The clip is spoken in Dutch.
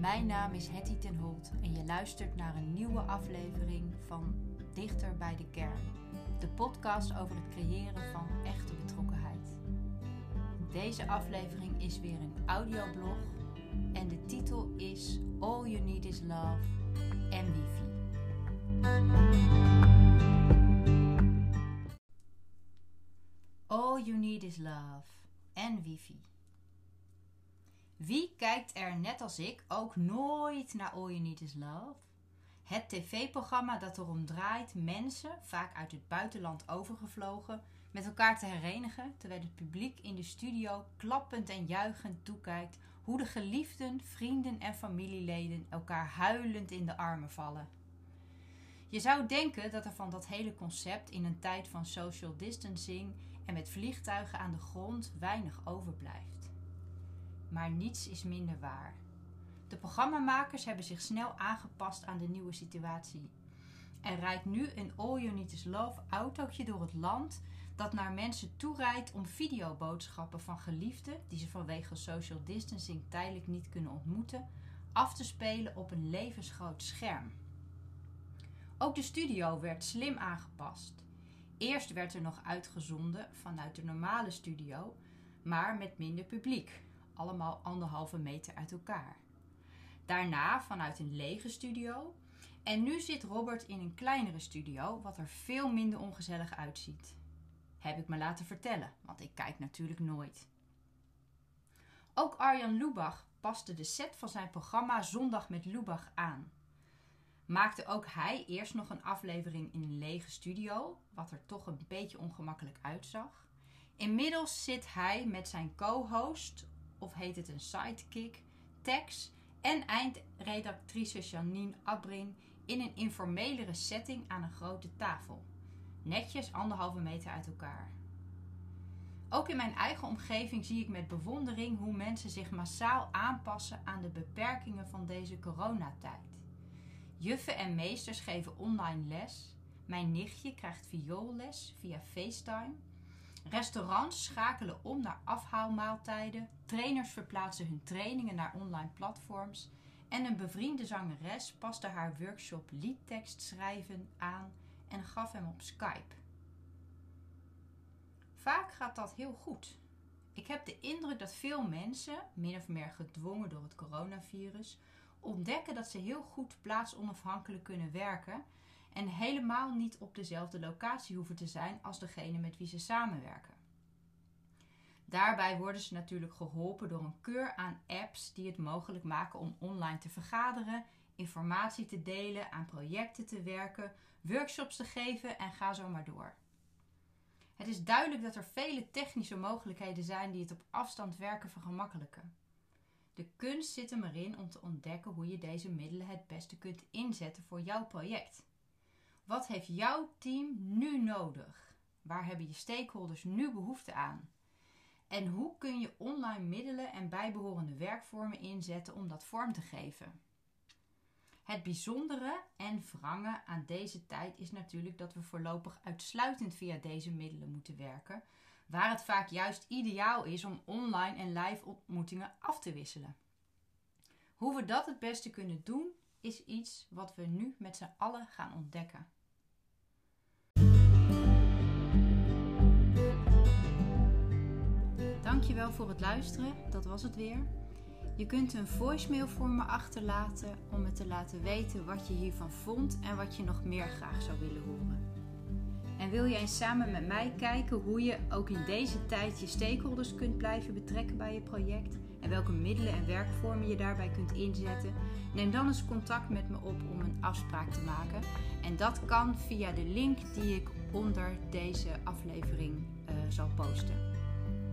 Mijn naam is Hetty ten Holt en je luistert naar een nieuwe aflevering van Dichter bij de Kern. De podcast over het creëren van echte betrokkenheid. Deze aflevering is weer een audioblog en de titel is All You Need Is Love MVP. All You Need Is Love en Wifi. Wie kijkt er net als ik ook nooit naar All You Need Is Love? Het tv-programma dat erom draait mensen, vaak uit het buitenland overgevlogen, met elkaar te herenigen, terwijl het publiek in de studio klappend en juichend toekijkt hoe de geliefden, vrienden en familieleden elkaar huilend in de armen vallen. Je zou denken dat er van dat hele concept in een tijd van social distancing en met vliegtuigen aan de grond weinig overblijft. Maar niets is minder waar. De programmamakers hebben zich snel aangepast aan de nieuwe situatie. Er rijdt nu een All You Is Love autootje door het land dat naar mensen toerijdt om videoboodschappen van geliefden die ze vanwege social distancing tijdelijk niet kunnen ontmoeten, af te spelen op een levensgroot scherm. Ook de studio werd slim aangepast. Eerst werd er nog uitgezonden vanuit de normale studio, maar met minder publiek, allemaal anderhalve meter uit elkaar. Daarna vanuit een lege studio. En nu zit Robert in een kleinere studio, wat er veel minder ongezellig uitziet. Heb ik me laten vertellen, want ik kijk natuurlijk nooit. Ook Arjan Lubach paste de set van zijn programma Zondag met Lubach aan. Maakte ook hij eerst nog een aflevering in een lege studio, wat er toch een beetje ongemakkelijk uitzag. Inmiddels zit hij met zijn co-host, of heet het een sidekick, Tex en eindredactrice Janine Abrin in een informelere setting aan een grote tafel. Netjes anderhalve meter uit elkaar. Ook in mijn eigen omgeving zie ik met bewondering hoe mensen zich massaal aanpassen aan de beperkingen van deze coronatijd. Juffen en meesters geven online les. Mijn nichtje krijgt vioolles via FaceTime. Restaurants schakelen om naar afhaalmaaltijden. Trainers verplaatsen hun trainingen naar online platforms. En een bevriende zangeres paste haar workshop liedtekst schrijven aan en gaf hem op Skype. Vaak gaat dat heel goed. Ik heb de indruk dat veel mensen, min of meer gedwongen door het coronavirus, ontdekken dat ze heel goed plaatsonafhankelijk kunnen werken en helemaal niet op dezelfde locatie hoeven te zijn als degene met wie ze samenwerken. Daarbij worden ze natuurlijk geholpen door een keur aan apps die het mogelijk maken om online te vergaderen, informatie te delen, aan projecten te werken, workshops te geven en ga zo maar door. Het is duidelijk dat er vele technische mogelijkheden zijn die het op afstand werken vergemakkelijken. De kunst zit er erin om te ontdekken hoe je deze middelen het beste kunt inzetten voor jouw project. Wat heeft jouw team nu nodig? Waar hebben je stakeholders nu behoefte aan? En hoe kun je online middelen en bijbehorende werkvormen inzetten om dat vorm te geven? Het bijzondere en wrange aan deze tijd is natuurlijk dat we voorlopig uitsluitend via deze middelen moeten werken, waar het vaak juist ideaal is om online en live ontmoetingen af te wisselen. Hoe we dat het beste kunnen doen, is iets wat we nu met z'n allen gaan ontdekken. Dankjewel voor het luisteren, dat was het weer. Je kunt een voicemail voor me achterlaten om me te laten weten wat je hiervan vond en wat je nog meer graag zou willen horen. En wil eens samen met mij kijken hoe je ook in deze tijd je stakeholders kunt blijven betrekken bij je project en welke middelen en werkvormen je daarbij kunt inzetten? Neem dan eens contact met me op om een afspraak te maken. En dat kan via de link die ik onder deze aflevering uh, zal posten.